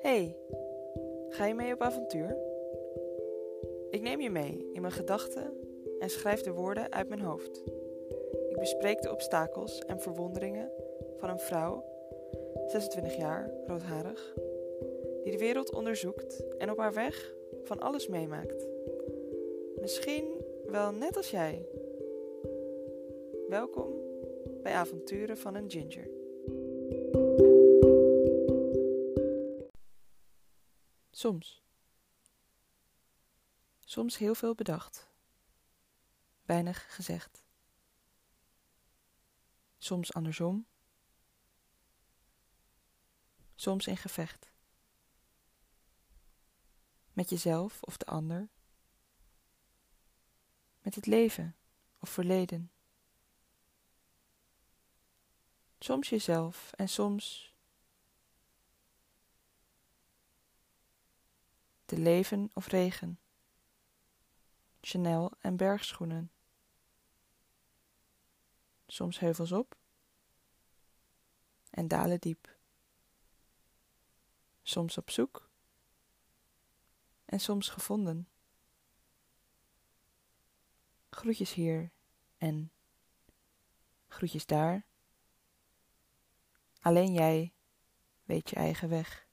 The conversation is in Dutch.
hey, ga je mee op avontuur? Ik neem je mee in mijn gedachten en schrijf de woorden uit mijn hoofd. Ik bespreek de obstakels en verwonderingen van een vrouw, 26 jaar, roodharig, die de wereld onderzoekt en op haar weg van alles meemaakt. Misschien wel net als jij. Welkom bij Avonturen van een Ginger. Soms. Soms heel veel bedacht. Weinig gezegd. Soms andersom. Soms in gevecht. Met jezelf of de ander. Met het leven of verleden. Soms jezelf en soms de leven of regen, Chanel en bergschoenen. Soms heuvels op en dalen diep. Soms op zoek en soms gevonden. Groetjes hier en groetjes daar. Alleen jij weet je eigen weg.